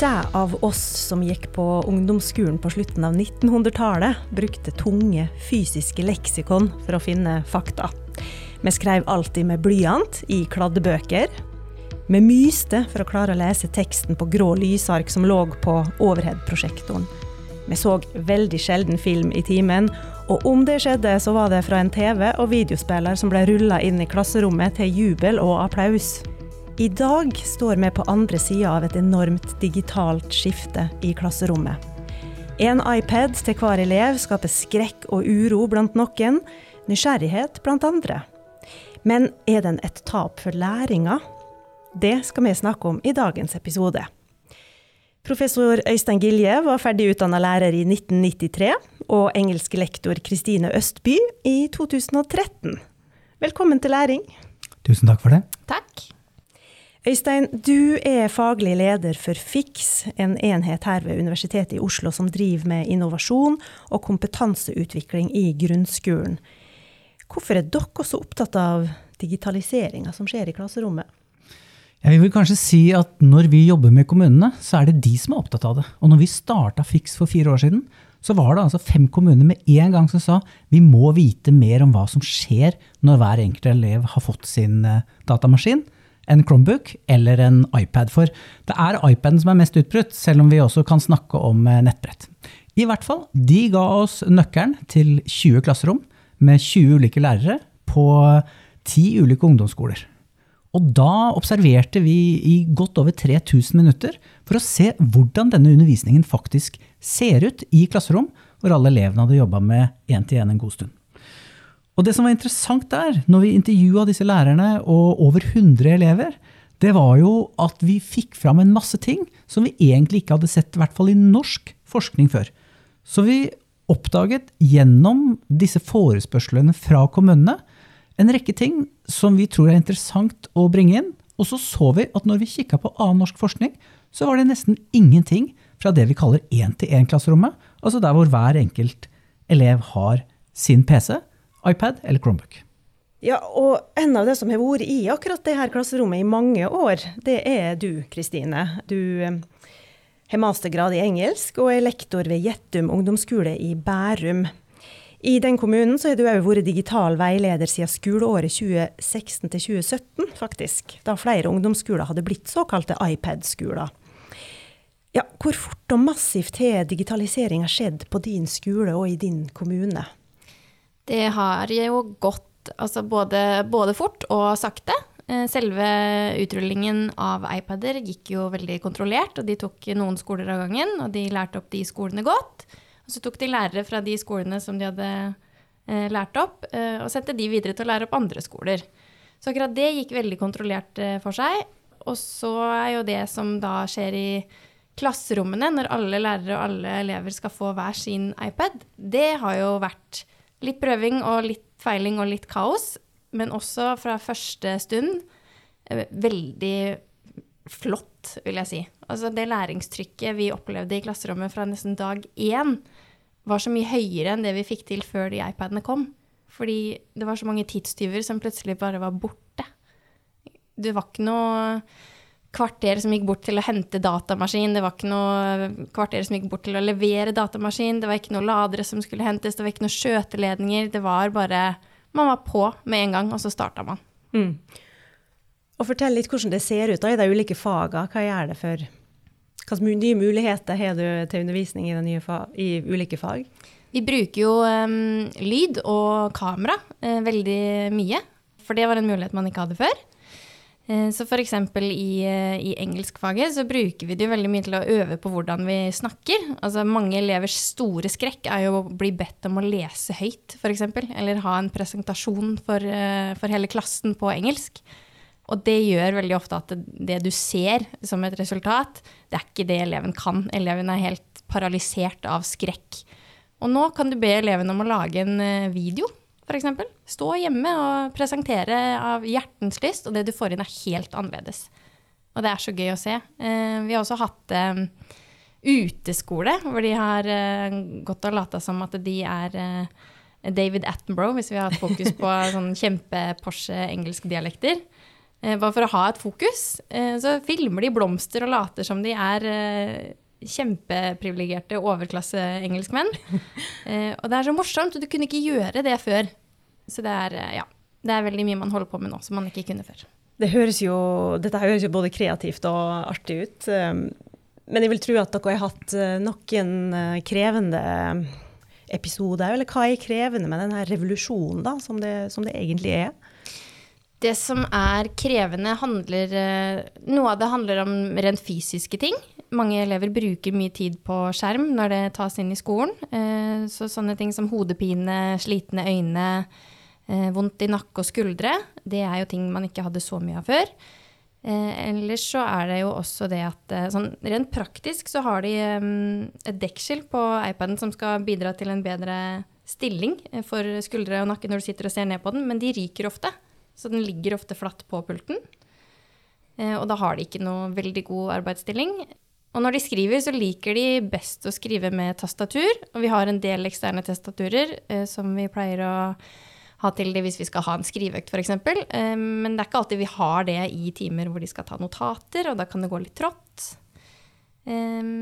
de av oss som gikk på ungdomsskolen på slutten av 1900-tallet, brukte tunge fysiske leksikon for å finne fakta. Vi skrev alltid med blyant i kladdebøker. Vi myste for å klare å lese teksten på grå lysark som lå på overhead-prosjektoren. Vi så veldig sjelden film i timen, og om det skjedde, så var det fra en TV og videospiller som ble rulla inn i klasserommet til jubel og applaus. I dag står vi på andre sida av et enormt digitalt skifte i klasserommet. En iPad til hver elev skaper skrekk og uro blant noen, nysgjerrighet blant andre. Men er den et tap for læringa? Det skal vi snakke om i dagens episode. Professor Øystein Gilje var ferdig utdanna lærer i 1993, og engelsk lektor Kristine Østby i 2013. Velkommen til læring. Tusen takk for det. Takk. Øystein, du er faglig leder for FIX, en enhet her ved Universitetet i Oslo som driver med innovasjon og kompetanseutvikling i grunnskolen. Hvorfor er dere så opptatt av digitaliseringa som skjer i klasserommet? Jeg vil kanskje si at når vi jobber med kommunene, så er det de som er opptatt av det. Og når vi starta FIX for fire år siden, så var det altså fem kommuner med en gang som sa vi må vite mer om hva som skjer når hver enkelt elev har fått sin eh, datamaskin en Chromebook eller en iPad. For det er iPaden som er mest utbrutt, selv om vi også kan snakke om eh, nettbrett. I hvert fall, de ga oss nøkkelen til 20 klasserom med 20 ulike lærere på 10 ulike ungdomsskoler. Og da observerte vi i godt over 3000 minutter for å se hvordan denne undervisningen faktisk ser ut i klasserom, hvor alle elevene hadde jobba med én-til-én en god stund. Og det som var interessant der, når vi intervjua disse lærerne og over 100 elever, det var jo at vi fikk fram en masse ting som vi egentlig ikke hadde sett, i hvert fall i norsk forskning før. Så vi oppdaget gjennom disse forespørslene fra kommunene en rekke ting som vi tror er interessant å bringe inn. Og så så vi at når vi kikka på annen norsk forskning, så var det nesten ingenting fra det vi kaller én-til-én-klasserommet, altså der hvor hver enkelt elev har sin PC, iPad eller Chromebook. Ja, og en av det som har vært i akkurat det her klasserommet i mange år, det er du, Kristine. Du eh, har mastergrad i engelsk og er lektor ved Gjettum ungdomsskole i Bærum. I den kommunen så har du òg vært digital veileder siden skoleåret 2016 til 2017, faktisk. Da flere ungdomsskoler hadde blitt såkalte iPad-skoler. Ja, hvor fort og massivt har digitaliseringa skjedd på din skole og i din kommune? Det har jo gått altså både, både fort og sakte. Eh, selve utrullingen av iPader gikk jo veldig kontrollert, og de tok noen skoler av gangen, og de lærte opp de skolene godt. Og så tok de lærere fra de skolene som de hadde eh, lært opp, eh, og sendte de videre til å lære opp andre skoler. Så akkurat det gikk veldig kontrollert for seg. Og så er jo det som da skjer i klasserommene, når alle lærere og alle elever skal få hver sin iPad, det har jo vært litt prøving og litt feiling og litt kaos, men også fra første stund eh, veldig flott, vil jeg si. Altså det læringstrykket vi opplevde i klasserommet fra nesten dag én, var så mye høyere enn det vi fikk til før de iPadene kom. Fordi det var så mange tidstyver som plutselig bare var borte. Det var ikke noe kvarter som gikk bort til å hente datamaskin, det var ikke noe kvarter som gikk bort til å levere datamaskin, det var ikke noe ladere som skulle hentes, det var ikke noen skjøteledninger. Det var bare Man var på med en gang, og så starta man. Mm. Og fortell litt hvordan det ser ut da, i de ulike fagene. Hva gjør det for Hvilke nye muligheter har du til undervisning i, i ulike fag? Vi bruker jo um, lyd og kamera uh, veldig mye. For det var en mulighet man ikke hadde før. Eh, så f.eks. I, eh, i engelskfaget så bruker vi det jo veldig mye til å øve på hvordan vi snakker. Altså Mange elevers store skrekk er jo å bli bedt om å lese høyt, f.eks. Eller ha en presentasjon for, eh, for, hele klassen på engelsk. Og det gjør veldig ofte at det, du ser som et resultat, det er ikke det eleven kan. Eleven er helt paralysert av skrekk. Og nå kan du be eleven om å lage en video f.eks. Stå hjemme og presentere av hjertens lyst, og det du får inn, er helt annerledes. Og det er så gøy å se. Eh, vi har også hatt eh, uteskole, hvor de har eh, gått og lata som at de er David Attenborough, hvis vi har hatt fokus på sånn kjempe-Porsche-engelske dialekter. Eh, bare for å ha et fokus. Så filmer de blomster og later som de er kjempeprivilegerte overklasse-engelskmenn. Eh, og det er så morsomt, og du kunne ikke gjøre det før. Så det er, eh, ja, det er veldig mye man holder på med nå som man ikke kunne før. Det høres jo, dette høres jo både kreativt og artig ut. Um, Men jeg vil tro at dere har hatt eh, noen eh, krevende episoder. Eller hva er krevende med denne revolusjonen, da, som det, som det egentlig er? Det som er krevende, handler eh, Noe av det handler om rent fysiske ting. Mange elever bruker mye tid på skjerm når det tas inn i skolen. Eh, Så sånne ting som hodepine, slitne øyne, eh, vondt i nakke og skuldre, det er jo ting man ikke hadde så mye av før. Eh, ellers så er det jo også det at eh, sånn rent praktisk så har de eh, et dekkskill på iPaden som skal bidra til en bedre stilling eh, for skuldre og nakke når du sitter og ser ned på den, men de ryker ofte. Så den ligger ofte flatt på pulten. Eh, og da har de ikke noe veldig god arbeidsstilling. Og når de skriver, så liker de best å skrive med tastatur. Og vi har en del eksterne tastaturer eh, som vi pleier å ha til det hvis vi skal ha en skriveøkt, f.eks. Eh, men det er ikke alltid vi har det i timer hvor de skal ta notater, og da kan det gå litt trått. Eh,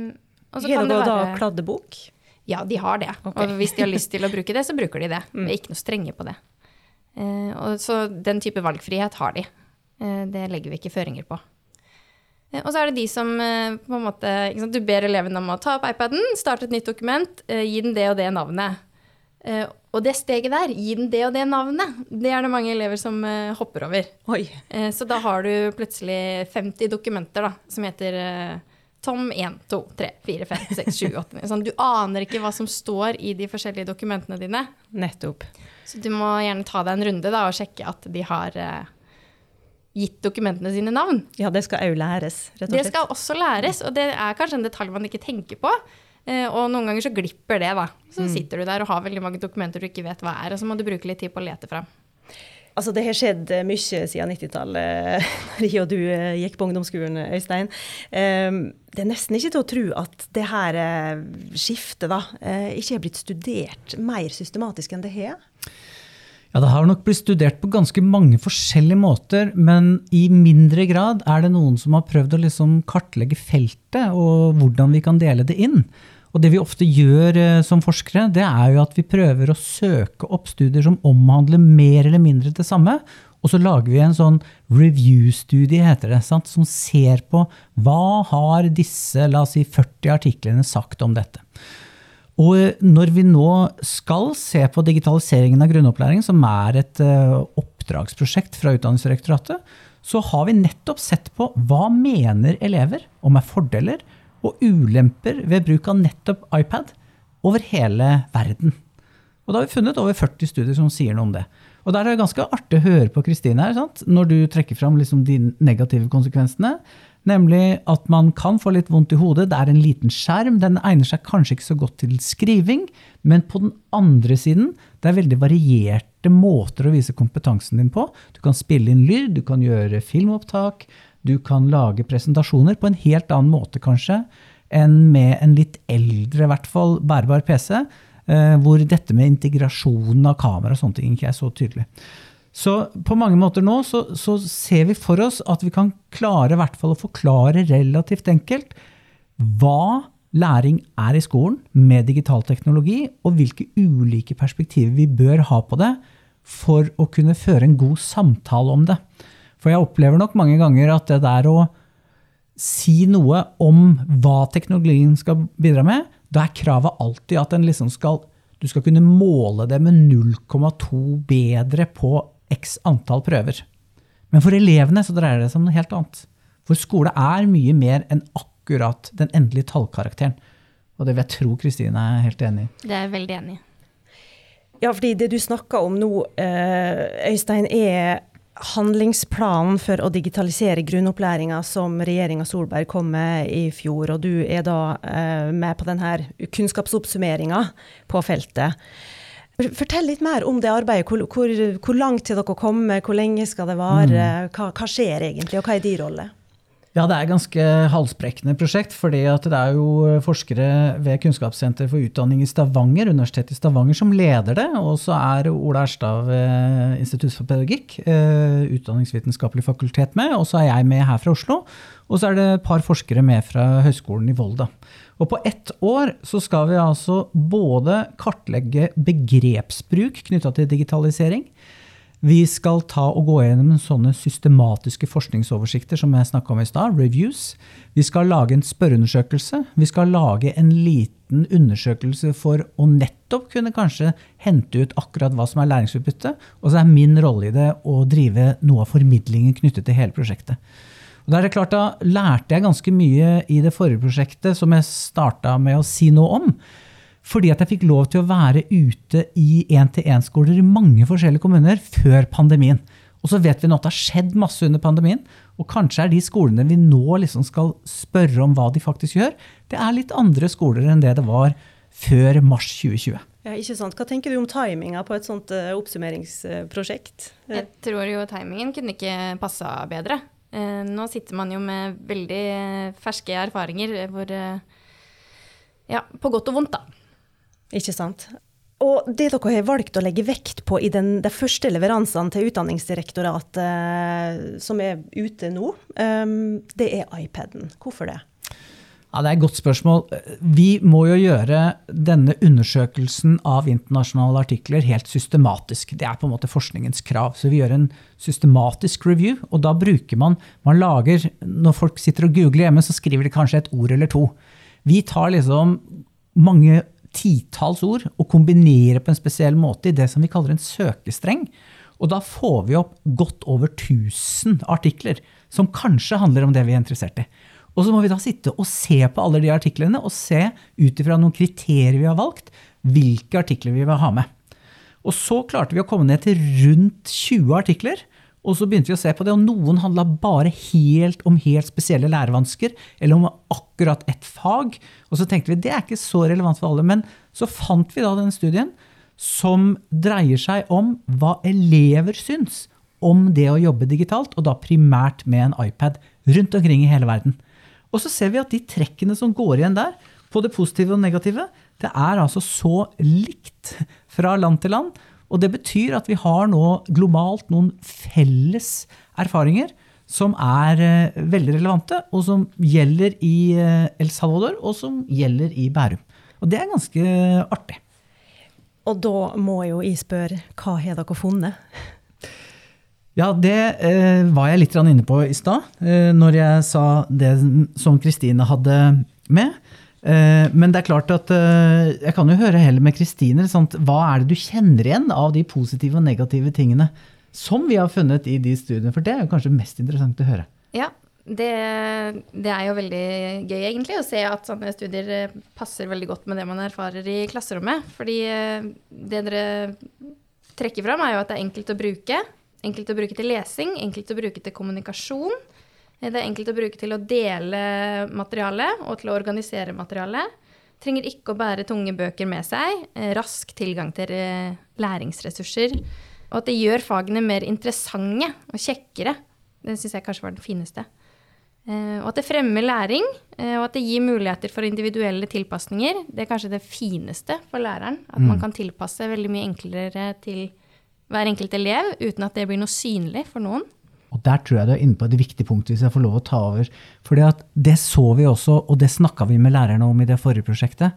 og så kan det være da kladdebok? ja, de har det. Okay. Og hvis de har lyst til å bruke det, så bruker de det. Vi er ikke noe strenge på det. Eh, og så den type valgfrihet har de. Det legger vi ikke føringer på. Og så er det de som eh, på en måte Du ber eleven om å ta opp iPaden, starte et nytt dokument, eh, gi den det og det navnet. Eh, og det steget der, gi den det og det navnet, det er det mange elever som eh, hopper over. Eh, Så da har du plutselig 50 dokumenter da, som heter Tom 1, 2, 3, 4, 5, 6, 7, 8 9. Sånn, du aner ikke hva som står i de forskjellige dokumentene dine. Nettopp. Så du må gjerne ta deg en runde da, og sjekke at de har gitt dokumentene sine navn. Ja, det skal òg læres, rett og Det skal også læres, og det er kanskje en detalj man ikke tenker på. Eh, og noen ganger så glipper det, da. Så sitter du der og har veldig mange dokumenter du ikke vet hva er, og så må du bruke litt tid på å lete fram. Altså, det har skjedd eh, mye siden 90-tallet, da jeg og du eh, gikk på ungdomsskolen, Øystein. Um, Det er nesten ikke til å tro at det her skiftet da, ikke har blitt studert mer systematisk enn det har. Ja, Det har nok blitt studert på ganske mange forskjellige måter, men i mindre grad er det noen som har prøvd å liksom kartlegge feltet og hvordan vi kan dele det inn. Og det vi ofte gjør eh, som forskere, det er jo at vi prøver å søke opp studier som omhandler mer eller mindre det samme, og så lager vi en sånn review-studie, heter det, sant? som ser på hva har disse la oss si, 40 artiklene sagt om dette. Og eh, når vi nå skal se på digitaliseringen av grunnopplæring, som er et eh, oppdragsprosjekt fra Utdanningsdirektoratet, så har vi nettopp sett på hva mener elever om er fordeler og ulemper ved bruk av nettopp iPad over hele verden. Og da har vi funnet over 40 studier som sier noe om det. Og der er det ganske artig å høre på Kristine her, sant? når du trekker fram liksom de negative konsekvensene. Nemlig at man kan få litt vondt i hodet. Det er en liten skjerm. Den egner seg kanskje ikke så godt til skriving. Men på den andre siden, det er veldig varierte måter å vise kompetansen din på. Du kan spille inn lyd, du kan gjøre filmopptak, du kan lage presentasjoner på en helt annen måte kanskje enn med en litt eldre, i hvert fall bærbar PC, eh, hvor dette med integrasjonen av kamera og sånne ting ikke er så tydelig. Så på mange måter nå så, så ser vi for oss at vi kan klare i hvert fall å forklare relativt enkelt hva læring er i skolen med digital teknologi, og hvilke ulike perspektiver vi bør ha på det for å kunne føre en god samtale om det. For jeg opplever nok mange ganger at det der å si noe om hva teknologien skal bidra med, da er kravet alltid at liksom skal, du skal kunne måle det med 0,2 bedre på x antall prøver. Men for elevene så dreier det seg om noe helt annet. For skole er mye mer enn akkurat den endelige tallkarakteren. Og det vil jeg tro Kristine er helt enig i. Det er jeg veldig enig i. Ja, fordi det du snakker om nå, eh, Øystein, er handlingsplanen for å digitalisere grunnopplæringa som regjeringa Solberg kom med i fjor. Og du er da eh, med på denne kunnskapsoppsummeringa på feltet. Fortell litt mer om det arbeidet. Hvor, hvor, hvor langt til dere kommer, hvor lenge skal det vare? Hva, hva skjer egentlig, og hva er din rolle? Ja, det er et ganske halsbrekkende prosjekt. fordi det er jo forskere ved Kunnskapssenter for utdanning i Stavanger, Universitetet i Stavanger som leder det. Og så er Ola Erstad ved Institutt for pedagogikk, eh, utdanningsvitenskapelig fakultet, med. Og så er jeg med her fra Oslo. Og så er det et par forskere med fra Høgskolen i Volda. Og på ett år så skal vi altså både kartlegge begrepsbruk knytta til digitalisering. Vi skal ta og gå gjennom sånne systematiske forskningsoversikter som jeg snakka om i stad, reviews. Vi skal lage en spørreundersøkelse. Vi skal lage en liten undersøkelse for å nettopp kunne kanskje hente ut akkurat hva som er læringsutbytte. Og så er min rolle i det å drive noe av formidlingen knyttet til hele prosjektet. Og da er det klart, da lærte jeg ganske mye i det forrige prosjektet som jeg starta med å si noe om. Fordi at jeg fikk lov til å være ute i én-til-én-skoler i mange forskjellige kommuner før pandemien. Og så vet vi nå at det har skjedd masse under pandemien. Og kanskje er de skolene vi nå liksom skal spørre om hva de faktisk gjør, det er litt andre skoler enn det det var før mars 2020. Ja, ikke sant. Hva tenker du om timinga på et sånt uh, oppsummeringsprosjekt? Jeg tror jo timingen kunne ikke passa bedre. Eh, nå sitter man jo med veldig ferske erfaringer hvor eh, Ja, på godt og vondt, da. Ikke sant. Og det dere har valgt å legge vekt på i den, de første leveransene til Utdanningsdirektoratet eh, som er ute nå, det er iPaden. Hvorfor det? Ja, Det er et godt spørsmål. Vi må jo gjøre denne undersøkelsen av internasjonale artikler helt systematisk. Det er på en måte forskningens krav. Så vi gjør en systematisk review, og da bruker man Man lager Når folk sitter og googler hjemme, så skriver de kanskje et ord eller to. Vi tar liksom mange titalls ord og kombinerer på en spesiell måte i det som vi kaller en søkestreng. Og da får vi opp godt over 1000 artikler som kanskje handler om det vi er interessert i. Og så må vi da sitte og se på alle de artiklene og se ut ifra noen kriterier vi har valgt, hvilke artikler vi vil ha med. Og så klarte vi å komme ned til rundt 20 artikler. Og så begynte vi å se på det, og noen handla bare helt om helt spesielle lærevansker, eller om akkurat ett fag. Og så tenkte vi det er ikke så relevant for alle. Men så fant vi da denne studien som dreier seg om hva elever syns om det å jobbe digitalt, og da primært med en iPad rundt omkring i hele verden. Og så ser vi at de trekkene som går igjen der, på det positive og negative, det er altså så likt fra land til land. Og det betyr at vi har nå globalt noen felles erfaringer som er eh, veldig relevante, og som gjelder i eh, El Salvador, og som gjelder i Bærum. Og det er ganske artig. Og da må jo jeg spørre, hva har dere funnet? Ja, det eh, var jeg litt inne på i stad, eh, når jeg sa det som Kristine hadde med. Eh, men det er klart at eh, jeg kan jo høre heller med Kristine. Hva er det du kjenner igjen av de positive og negative tingene som vi har funnet i de studiene? For det er jo kanskje mest interessant å høre. Ja, det, det, er jo veldig gøy egentlig å se at sånne studier eh, passer veldig godt med det man erfarer i klasserommet. Fordi eh, det dere trekker fram, er jo at det er enkelt å bruke. Enkelt å bruke til lesing, enkelt å bruke til kommunikasjon. Det er enkelt å bruke til å dele materiale og til å organisere materiale. Trenger ikke å bære tunge bøker med seg. Eh, rask tilgang til eh, læringsressurser. Og at det gjør fagene mer interessante og kjekkere. Det syns jeg kanskje var den fineste. Eh, og at det fremmer læring, og at det gir muligheter for individuelle tilpasninger. Det er kanskje det fineste for læreren. At man mm. kan tilpasse veldig mye enklere til hver enkelt elev, uten at det blir noe synlig for noen. Og Der tror jeg du er inne på et viktig punkt, hvis jeg får lov å ta over. For det så vi også, og det snakka vi med lærerne om i det forrige prosjektet.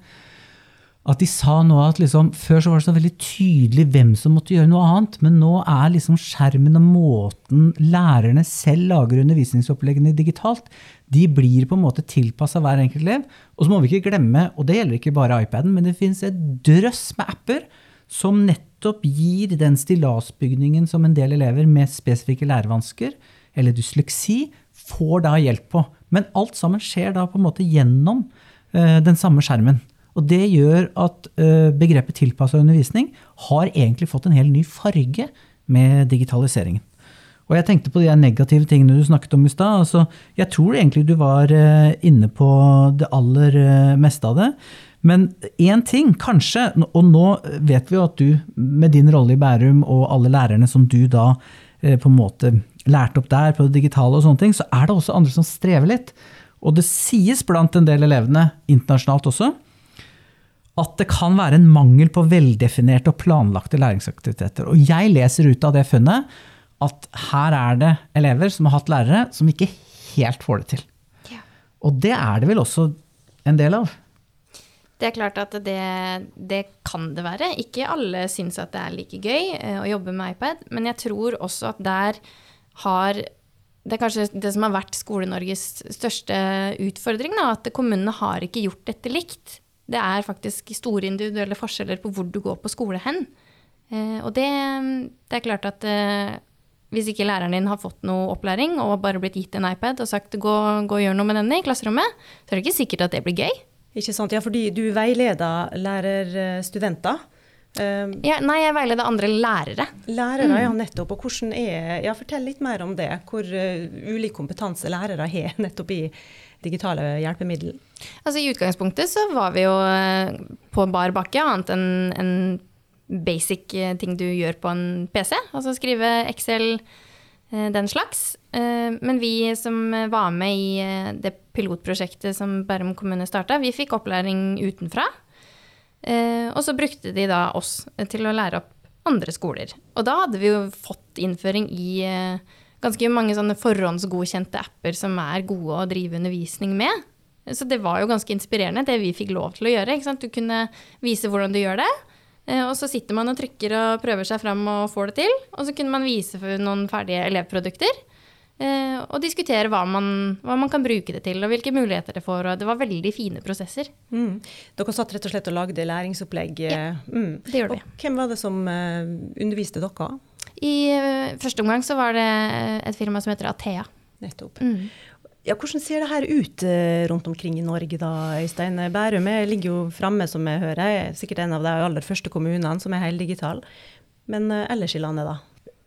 At de sa nå at liksom, Før så var det så veldig tydelig hvem som måtte gjøre noe annet. Men nå er liksom skjermen og måten lærerne selv lager undervisningsoppleggene digitalt, de blir på en måte tilpassa hver enkelt elev. Og så må vi ikke glemme, og det gjelder ikke bare iPaden, men det finnes et drøss med apper som nettopp gir den stillasbygningen som en del elever med spesifikke lærevansker eller dysleksi får da hjelp på. Men alt sammen skjer da på en måte gjennom uh, den samme skjermen. Og det gjør at uh, begrepet tilpassa undervisning har egentlig fått en helt ny farge med digitaliseringen. Og jeg tenkte på de negative tingene du snakket om i stad. Altså, jeg tror egentlig du var uh, inne på det aller meste av det. Men én ting, kanskje, og nå vet vi jo at du med din rolle i Bærum og alle lærerne som du da eh, på en måte lærte opp der på det digitale, og sånne ting, så er det også andre som strever litt. Og det sies blant en del elevene, internasjonalt også, at det kan være en mangel på veldefinerte og planlagte læringsaktiviteter. Og jeg leser ut av det funnet at her er det elever som har hatt lærere som ikke helt får det til. Ja. Og det er det vel også en del av. Det er klart at det, det kan det være. Ikke alle syns at det er like gøy eh, å jobbe med iPad, men jeg tror også at der har det er kanskje det som har vært Skole-Norges største utfordring, da, at kommunene har ikke gjort dette likt. Det er faktisk store individuelle forskjeller på hvor du går på skole hen. Eh, og det, det, er klart at eh, hvis ikke læreren din har fått noe opplæring og bare blitt gitt en iPad og sagt gå, gå og gjør noe med denne i klasserommet, så er det ikke sikkert at det blir gøy. Ikke sant, ja, fordi du veileder lærerstudenter. Um, ja, nei, jeg veileder andre lærere. Lærere, mm. ja, nettopp. Og hvordan er Ja, fortell litt mer om det. Hvor uh, ulik kompetanse lærere har nettopp i digitale hjelpemiddel. Altså I utgangspunktet så var vi jo uh, på bar bakke, annet enn en basic uh, ting du gjør på en PC. Altså skrive Excel, den slags. Men vi som var med i det pilotprosjektet som Bærum kommune starta, vi fikk opplæring utenfra. Eh, og så brukte de da oss til å lære opp andre skoler. Og da hadde vi jo fått innføring i eh, ganske mange sånne forhåndsgodkjente apper som er gode å drive undervisning med. Så det var jo ganske inspirerende, det vi fikk lov til å gjøre. Du kunne vise hvordan du gjør det. Eh, og så sitter man og trykker og prøver seg fram og får det til. Og så kunne man vise noen ferdige elevprodukter. Eh, og diskutere hva man, hva man, kan bruke det til, og hvilke muligheter det får. og Det var veldig fine prosesser. Mm. Dere satt rett og slett og lagde læringsopplegg. Ja, mm. det gjorde vi. Og hvem var det som underviste dere? I første omgang så var det et firma som heter Athea. Nettopp. Mm. Ja, hvordan ser det her ut rundt omkring i Norge da, Øystein? Bærum ligger jo framme, som jeg hører. Er sikkert en av de aller første kommunene som er heldigital. Men ellers i landet, da?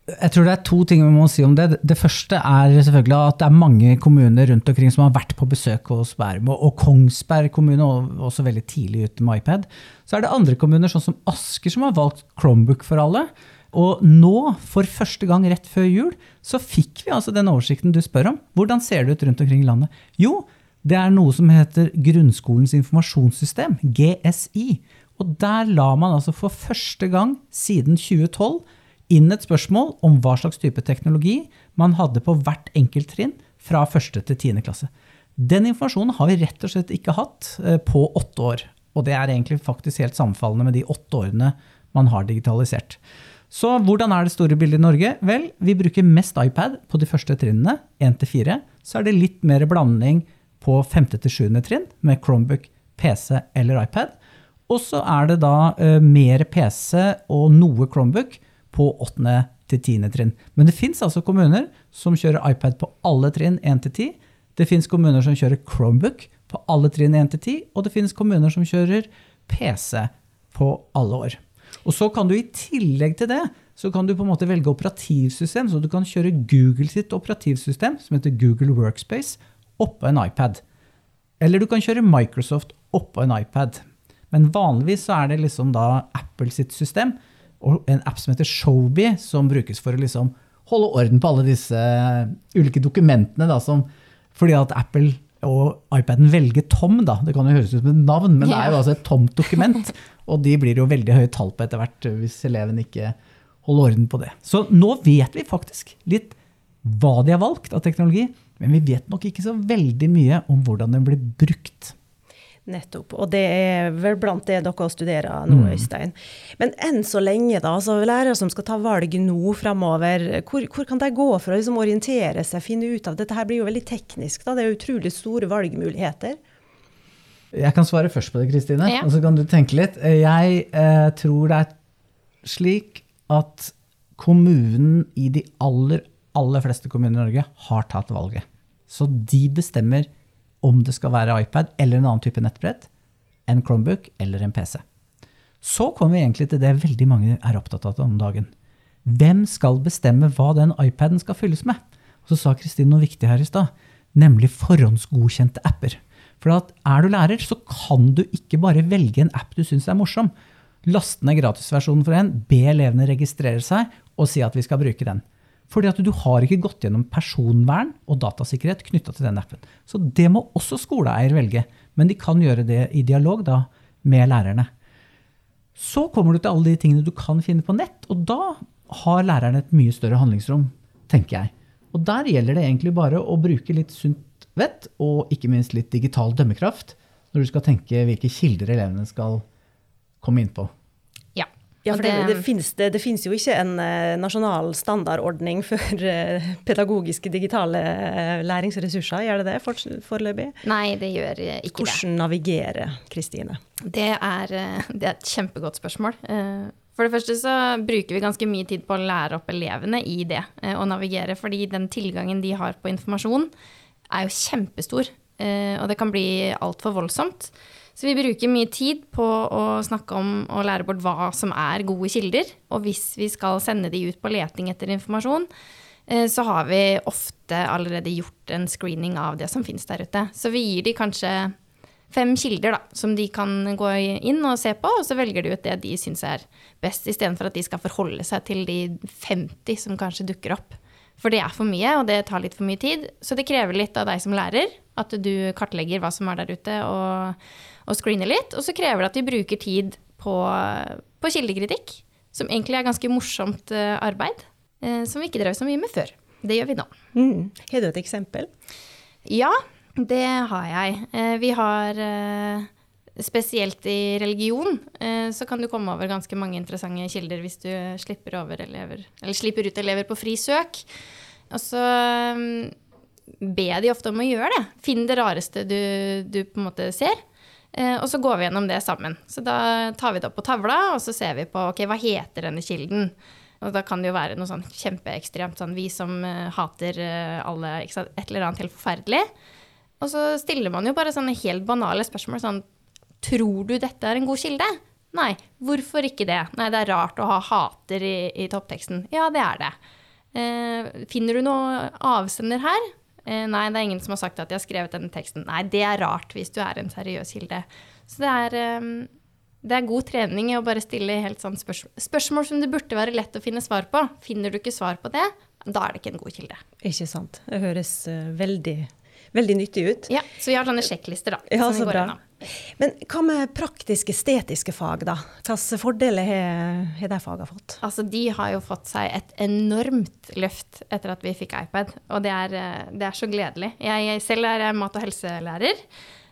Jeg tror det er to ting vi må si om det. Det første er selvfølgelig at det er mange kommuner rundt omkring som har vært på besøk hos Bærum. Og Kongsberg kommune var også veldig tidlig ute med iPad. Så er det andre kommuner, sånn som Asker, som har valgt Chromebook for alle. Og nå, for første gang rett før jul, så fikk vi altså den oversikten du spør om. Hvordan ser det ut rundt omkring i landet? Jo, det er noe som heter Grunnskolens informasjonssystem, GSI. Og der la man altså for første gang siden 2012 inn et spørsmål om hva slags type teknologi man hadde på hvert enkelt trinn fra første til tiende klasse. Den informasjonen har vi rett og slett ikke hatt eh, på åtte år. Og det er egentlig faktisk helt sammenfallende med de åtte årene man har digitalisert. Så hvordan er det store bildet i Norge? Vel, vi bruker mest iPad på de første trinnene, 1-4. Så er det litt mer blanding på 5.-7. trinn med Chromebook, PC eller iPad. Og så er det da uh, mer PC og noe Chromebook på 8. til 10. trinn. Men det fins altså kommuner som kjører iPad på alle trinn 1-10. Det fins kommuner som kjører Chromebook på alle trinn 1-10, Og det fins kommuner som kjører PC på alle år. Og så kan du i tillegg til det så kan du på en måte velge operativsystem, så du kan kjøre Google sitt operativsystem, som heter Google Workspace, oppå en iPad. Eller du kan kjøre Microsoft oppå en iPad. Men vanligvis så er det liksom da Apple sitt system og en app som heter Showbie, som brukes for å liksom holde orden på alle disse ulike dokumentene. Da, som, fordi at Apple og iPaden velger Tom, da. Det kan jo høres ut som et navn, men det er jo altså et tomt dokument. Og de blir jo veldig høye tall på etter hvert hvis eleven ikke holder orden på det. Så nå vet vi faktisk litt hva de har valgt av teknologi, men vi vet nok ikke så veldig mye om hvordan den blir brukt. Nettopp. Og det er vel blant det dere studerer nå, mm. Øystein. Men enn så lenge, da, altså lærere som skal ta valg nå framover, hvor, hvor, kan de gå for å liksom orientere seg, finne ut av Dette her blir jo veldig teknisk, da. Det er utrolig store valgmuligheter. Jeg kan svare først på det, Kristine, ja. og så kan du tenke litt. Jeg eh, tror det er slik at kommunen i de aller, aller fleste kommuner i Norge har tatt valget. Så de bestemmer om det skal være iPad eller en annen type nettbrett, en Chromebook eller en PC. Så kommer vi egentlig til det veldig mange er opptatt av om dagen. Hvem skal bestemme hva den iPaden skal fylles med? Og så sa Kristin noe viktig her i stad, nemlig forhåndsgodkjente apper. For er du lærer, så kan du ikke bare velge en app du syns er morsom. Laste ned gratisversjonen for en, be elevene registrere seg og si at vi skal bruke den. Fordi at du har ikke gått gjennom personvern og datasikkerhet knytta til den appen. Så det må også skoleeier velge. Men de kan gjøre det i dialog da, med lærerne. Så kommer du til alle de tingene du kan finne på nett, og da har lærerne et mye større handlingsrom, tenker jeg. Og der gjelder det egentlig bare å bruke litt sunt vett, og ikke minst litt digital dømmekraft, når du skal tenke hvilke kilder elevene skal komme inn på. Ja. For det, det, finnes, det, det finnes jo ikke en eh, nasjonal standardordning for eh, pedagogiske digitale eh, læringsressurser, gjør det det for, foreløpig? Nei, det gjør ikke ikke det. Hvordan navigere, Kristine? Det er, det er et kjempegodt spørsmål. For det første så bruker vi ganske mye tid på å lære opp elevene i det å navigere, fordi den tilgangen de har på informasjon er jo kjempestor, og det kan bli altfor voldsomt. Så vi bruker mye tid på å snakke om og lære bort hva som er gode kilder, og hvis vi skal sende de ut på leting etter informasjon, eh, så har vi ofte allerede gjort en screening av det som finnes der ute. Så vi gir de kanskje fem kilder da, som de kan gå inn og se på, og så velger de ut det de syns er best, istedenfor at de skal forholde seg til de 50 som kanskje dukker opp. For det er for mye, og det tar litt for mye tid. Så det krever litt av deg som lærer, at du kartlegger hva som er der ute, og, og screener litt. Og så krever det at vi bruker tid på, på kildekritikk, som egentlig er ganske morsomt eh, arbeid, eh, som vi ikke drev så mye med før. Det gjør vi nå. Mm. Har du et eksempel? Ja, det har jeg. Eh, Vi har Spesielt i religion eh, så kan du komme over ganske mange interessante kilder hvis du slipper, over elever, eller slipper ut elever på fri søk. Og så be ber de ofte om å gjøre det. Finn det rareste du, du på en måte ser. Eh, Og så går vi gjennom det sammen. Så da tar vi det opp på tavla, og så ser vi på ok, hva heter denne kilden. Og da kan det jo være noe sånn kjempeekstremt sånn vi som eh, hater eh, alle ikke sant, et eller annet helt forferdelig. Og så stiller man jo bare sånne helt banale spørsmål sånn Tror du dette er en god kilde? Nei. Hvorfor ikke det? Nei, det er rart å ha hater i, i toppteksten. Ja, det er det. Eh, finner du noe avsender her? Eh, nei, det er ingen som har sagt at de har skrevet denne teksten. Nei, det er rart hvis du er en seriøs kilde. Så det er, eh, det er god trening i å bare stille helt sånn spørsmål, spørsmål som det burde være lett å finne svar på. Finner du ikke svar på det, da er det ikke en god kilde. Ikke sant. Det høres eh, veldig, veldig nyttig ut. Ja, Så vi har sånne sjekklister, da. Ja, så går bra. gjennom. Men hva med praktiske, estetiske fag, da? Hvilke fordeler har, de fagene fått? Altså, de har jo fått seg et enormt løft etter at vi fikk iPad, og det er, eh, det er så gledelig. Jeg, jeg selv er mat- og helselærer,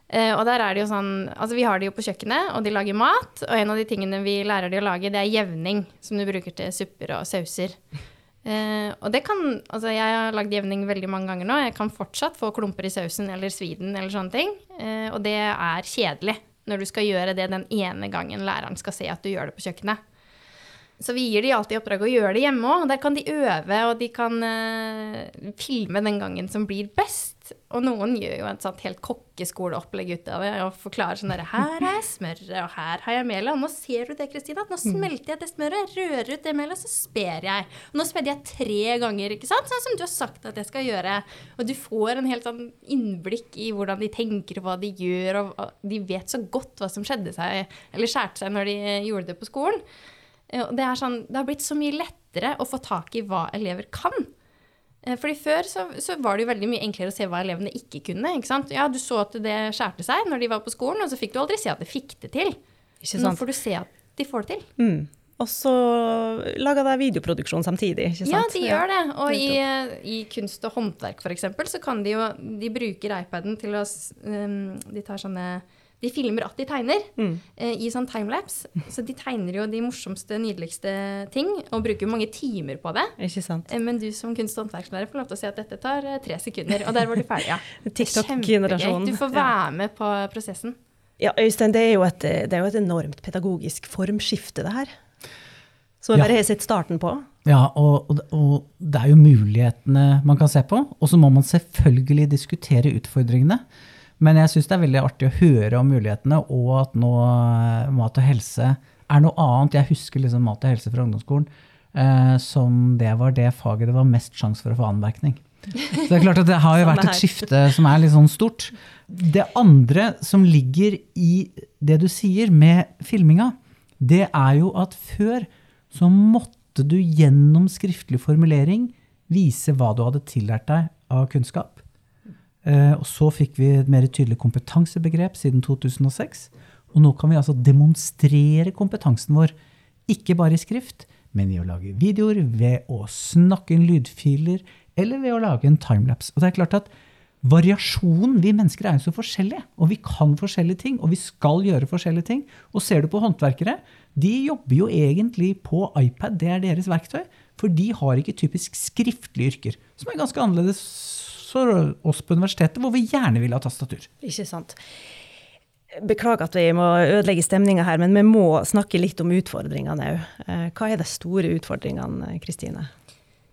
eh, og der er det jo sånn Altså, vi har det jo på kjøkkenet, og de lager mat, og en av de tingene vi lærer de å lage, det er jevning, som du bruker til supper og sauser. Eh, og det kan Altså, jeg har lagd jevning veldig mange ganger nå. Jeg kan fortsatt få klumper i sausen eller sviden eller sånne ting. Eh, og det er kjedelig når du skal gjøre det den ene gangen læreren skal se at du gjør det på kjøkkenet. Så vi gir de alltid i oppdrag å gjøre det hjemme òg. Der kan de øve, og de kan eh, filme den gangen som blir best. Og noen gjør jo et sånt helt kokkeskoleopplegg ut av det og forklarer sånn derre Her er smøret, og her har jeg melet. Og nå ser du det, Kristina. Nå smelter jeg det smøret, rører ut det melet, så sper jeg. Og nå spedde jeg tre ganger, ikke sant? Sånn som du har sagt at jeg skal gjøre. Og du får en helt sånn innblikk i hvordan de tenker, og hva de gjør, og de vet så godt hva som skjedde seg, eller skjærte seg når de gjorde det på skolen. Eh, Det, er sånn, det har blitt så mye lettere å få tak i hva elever kan. Eh, Fordi Før så, så var det jo veldig mye enklere å se hva elevene ikke kunne. ikke sant? Ja, Du så at det skjærte seg når de var på skolen, og så fikk du aldri se at det fikk det til. Ikke Nå får du se at de får det til. Mm. Og så lager de videoproduksjon samtidig, ikke sant? Ja, de gjør det. Og i, i kunst og håndverk f.eks. så kan de jo De bruker iPaden til å um, De tar sånne de filmer at de tegner Mm. eh, i sånn timelapse. Så de tegner jo de morsomste, nydeligste ting og bruker mange timer på det. Ikke sant? Eh, Men du som kunst- og håndverkslærer får lov til å si at dette tar eh, tre sekunder, og der var du ferdig, ja. TikTok-generasjonen. Du får Ja. være med på prosessen. Ja, Øystein, det er, jo et, det er jo et enormt pedagogisk formskifte, det her. Som Ja. bare har sett starten på. Ja, og, og, og det er jo mulighetene man kan se på. Og så må man selvfølgelig diskutere utfordringene. Men jeg syns det er veldig artig å høre om mulighetene, og at nå eh, mat og helse er noe annet. Jeg husker liksom mat og helse fra ungdomsskolen eh, som det var det faget det var mest sjanse for å få anmerkning. Så det er klart at det har jo vært et skifte som er litt sånn stort. Det andre som ligger i det du sier med filminga, det er jo at før så måtte du gjennom skriftlig formulering vise hva du hadde tillært deg av kunnskap. Eh, og så fikk vi et mer tydelig kompetansebegrep siden 2006. Og nå kan vi altså demonstrere kompetansen vår, ikke bare i skrift, men i å lage videoer, ved å snakke inn lydfiler, eller ved å lage en timelapse. Og det er klart at variasjonen Vi mennesker er jo så forskjellige, og vi kan forskjellige ting, og vi skal gjøre forskjellige ting. Og ser du på håndverkere, de jobber jo egentlig på iPad, det er deres verktøy. For de har ikke typisk skriftlige yrker, som er ganske annerledes for oss på universitetet, hvor vi gjerne vil ha tastatur. Ikke sant. Beklager at vi må ødelegge stemninga her, men vi må snakke litt om utfordringene òg. Eh, hva er de store utfordringene, Kristine?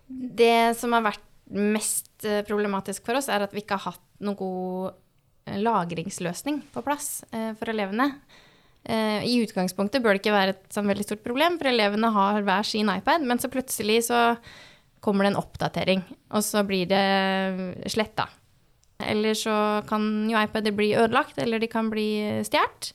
Det som har vært mest eh, problematisk for oss, er at vi ikke har hatt noen god eh, lagringsløsning på plass for elevene. I utgangspunktet bør det ikke være et sånn veldig stort problem, for elevene har hver sin iPad, men så plutselig så kommer det en oppdatering, og så blir det sletta. Eller så kan jo iPader bli ødelagt, eller de kan bli stjålet.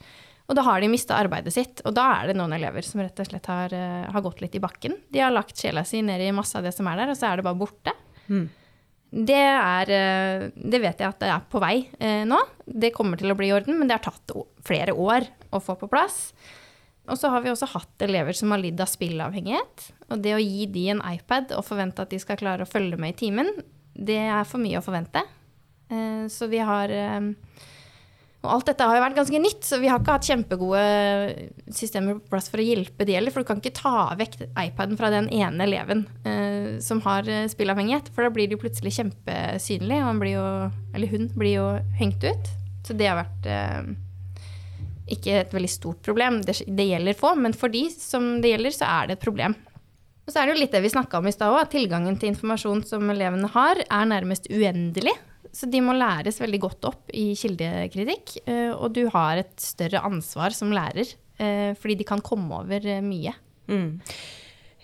Og da har de mista arbeidet sitt. Og da er det noen elever som rett og slett har, uh, har, gått litt i bakken. De har lagt sjela si ned i masse av det som er der, og så er det bare borte. Mm. Det er uh, Det vet jeg at det er på vei uh, nå. Det kommer til å bli i orden, men det har tatt flere år å få på plass. Og så har vi også hatt elever som har lidd av spillavhengighet. Og det å gi de en iPad og forvente at de skal klare å følge med i timen, det er for mye å forvente. Eh, så vi har eh, Og alt dette har jo vært ganske nytt, så vi har ikke hatt kjempegode systemer på plass for å hjelpe de heller. For du kan ikke ta vekk iPaden fra den ene eleven eh, som har spillavhengighet. For da blir jo plutselig kjempesynlig, og han blir jo, eller hun blir jo hengt ut. Så det har vært ikke et veldig stort problem. Det, det, gjelder få, men for de som det gjelder, så er det et problem. Og så er det jo litt det vi snakka om i stad òg, at tilgangen til informasjon som elevene har, er nærmest uendelig. Så de må læres veldig godt opp i kildekritikk. Eh, og du har et større ansvar som lærer, eh, fordi de kan komme over eh, mye. Mm.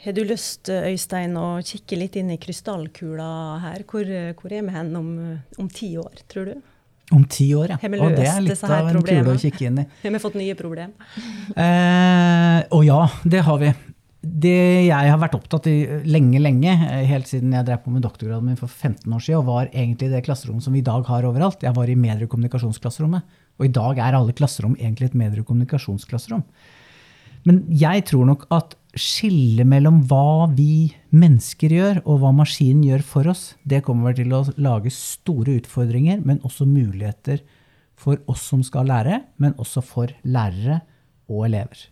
Har du lyst, Øystein, å kikke litt inn i krystallkula her? Hvor, hvor er vi hen om, om ti år, tror du? Om ti år, ja. Og det er litt av en kule å kikke inn i. Har vi fått nye problem? Eh, og ja, det har vi. Det jeg har vært opptatt i lenge, lenge, helt siden jeg drev på med doktorgraden min for 15 år siden, og var egentlig det klasserommet som vi i dag har overalt. Jeg var i medie- og kommunikasjonsklasserommet. Og i dag er alle klasserom egentlig et medie- og kommunikasjonsklasserom. Men jeg tror nok at skillet mellom hva vi mennesker gjør, og hva maskinen gjør for oss, det kommer til å lage store utfordringer, men også muligheter for oss som skal lære, men også for lærere og elever.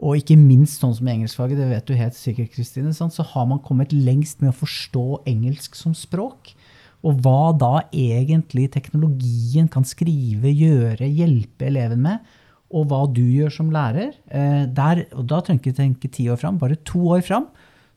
Og ikke minst sånn som i engelskfaget, det vet du helt sikkert, Kristine, så har man kommet lengst med å forstå engelsk som språk. Og hva da egentlig teknologien kan skrive, gjøre, hjelpe eleven med og hva du gjør som lærer. Eh, der, og da trenger du ikke tenke ti år fram, bare to år fram.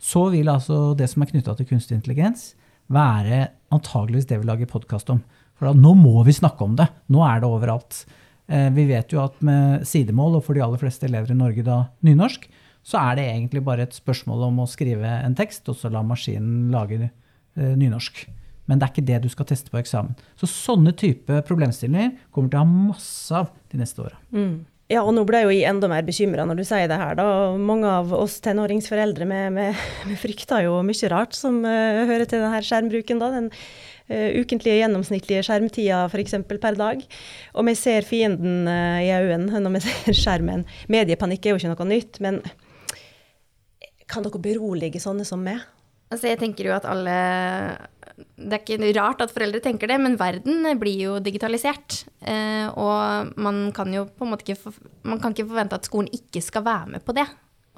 Så vil altså det som er knytta til kunstig intelligens, være antageligvis det vi lager podkast om. For da, nå må vi snakke om det. Nå er det overalt. Eh, vi vet jo at med sidemål, og for de aller fleste elever i Norge da nynorsk, så er det egentlig bare et spørsmål om å skrive en tekst, og så la maskinen lage eh, nynorsk. Men det er ikke det du skal teste på eksamen. Så sånne type problemstillinger kommer til å ha masse av de neste åra. Mm. Ja, og nå ble jeg jo enda mer bekymra når du sier det her. da. Mange av oss tenåringsforeldre vi, med, med frykter jo mye rart som uh, hører til denne skjermbruken. da, Den uh, ukentlige gjennomsnittlige skjermtida f.eks. per dag. Og vi ser fienden uh, i øynene når vi ser skjermen. Mediepanikk er jo ikke noe nytt, men kan dere berolige sånne som meg? Altså, jeg tenker jo at alle det er ikke rart at foreldre tenker det, men verden blir jo digitalisert. Eh, og man kan jo på en måte ikke, man kan ikke forvente at skolen ikke skal være med på det.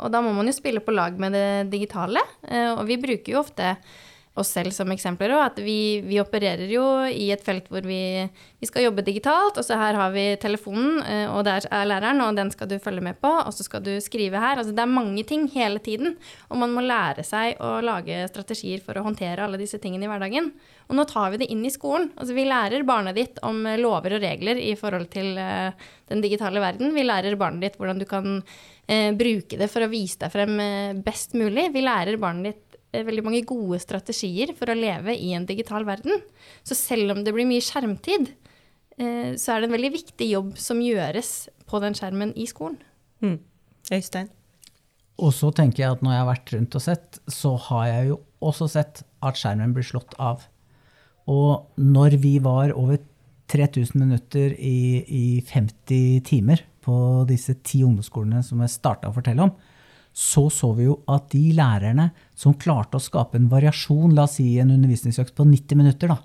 Og da må man jo spille på lag med det digitale. Eh, og vi bruker jo ofte oss selv som eksempler òg. At vi, vi, opererer jo i et felt hvor vi, vi, skal jobbe digitalt. Og så her har vi telefonen, eh, og der er læreren, og den skal du følge med på. Og så skal du skrive her. Altså det er mange ting hele tiden. Og man må lære seg å lage strategier for å håndtere alle disse tingene i hverdagen. Og nå tar vi det inn i skolen. Altså vi lærer barnet ditt om lover og regler i forhold til uh, den digitale verden. Vi lærer barnet ditt hvordan du kan eh, bruke det for å vise deg frem best mulig. Vi lærer barnet ditt Eh, veldig mange gode strategier for å leve i en digital verden. Så selv om det blir mye skjermtid, eh, så er det en veldig viktig jobb som gjøres på den skjermen i skolen. Mm. Øystein? Og så tenker jeg at når jeg har vært rundt og sett, så har jeg jo også sett at skjermen blir slått av. Og når vi var over 3000 minutter i, i 50 timer på disse ti ungdomsskolene som jeg starta å fortelle om, så så vi jo at de lærerne som klarte å skape en variasjon, la oss si en undervisningsøkt på 90 minutter, da,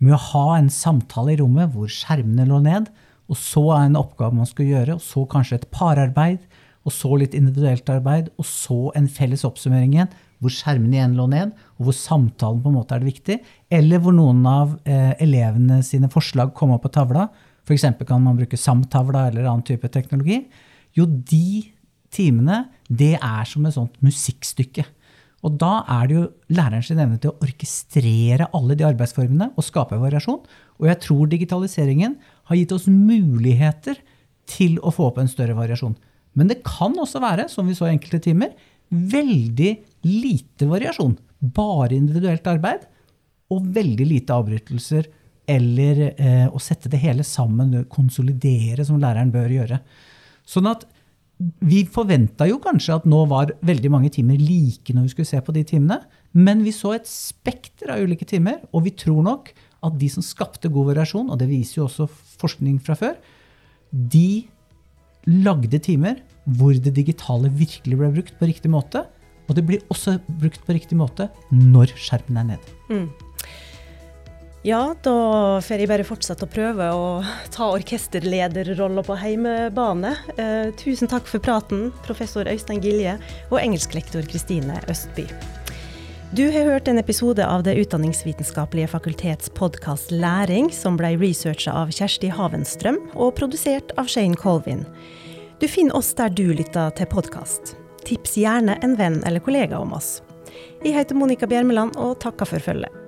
med å ha en samtale i rommet hvor skjermene lå ned, og så en oppgave man skulle gjøre, og så kanskje et pararbeid, og så litt individuelt arbeid, og så en felles oppsummering igjen, hvor skjermene igjen lå ned, og hvor samtalen på en måte er det viktig, eller hvor noen av eh, elevene sine forslag kom opp på tavla, f.eks. kan man bruke samtavla eller annen type teknologi, jo de timene, det er som et sånt musikkstykke. Og da er det jo lærerens evne til å orkestrere alle de arbeidsformene og skape variasjon. Og jeg tror digitaliseringen har gitt oss muligheter til å få opp en større variasjon. Men det kan også være, som vi så i enkelte timer, veldig lite variasjon. Bare individuelt arbeid og veldig lite avbrytelser. Eller eh, å sette det hele sammen, konsolidere, som læreren bør gjøre. Sånn at vi forventa jo kanskje at nå var veldig mange timer like når vi skulle se på de timene, men vi så et spekter av ulike timer, og vi tror nok at de som skapte god variasjon, og det viser jo også forskning fra før, de lagde timer hvor det digitale virkelig ble brukt på riktig måte. Og det blir også brukt på riktig måte når skjermen er nede. Mm. Ja, da får jeg bare fortsette å prøve å ta orkesterlederrolla på heimebane. Eh, tusen takk for praten, professor Øystein Gilje og engelsklektor Kristine Østby. Du har hørt en episode av Det utdanningsvitenskapelige fakultets podkast Læring, som ble researcha av Kjersti Havenstrøm og produsert av Shane Colvin. Du finner oss der du lytter til podkast. Tips gjerne en venn eller kollega om oss. Jeg heter Monica Bjermeland og takker for følget.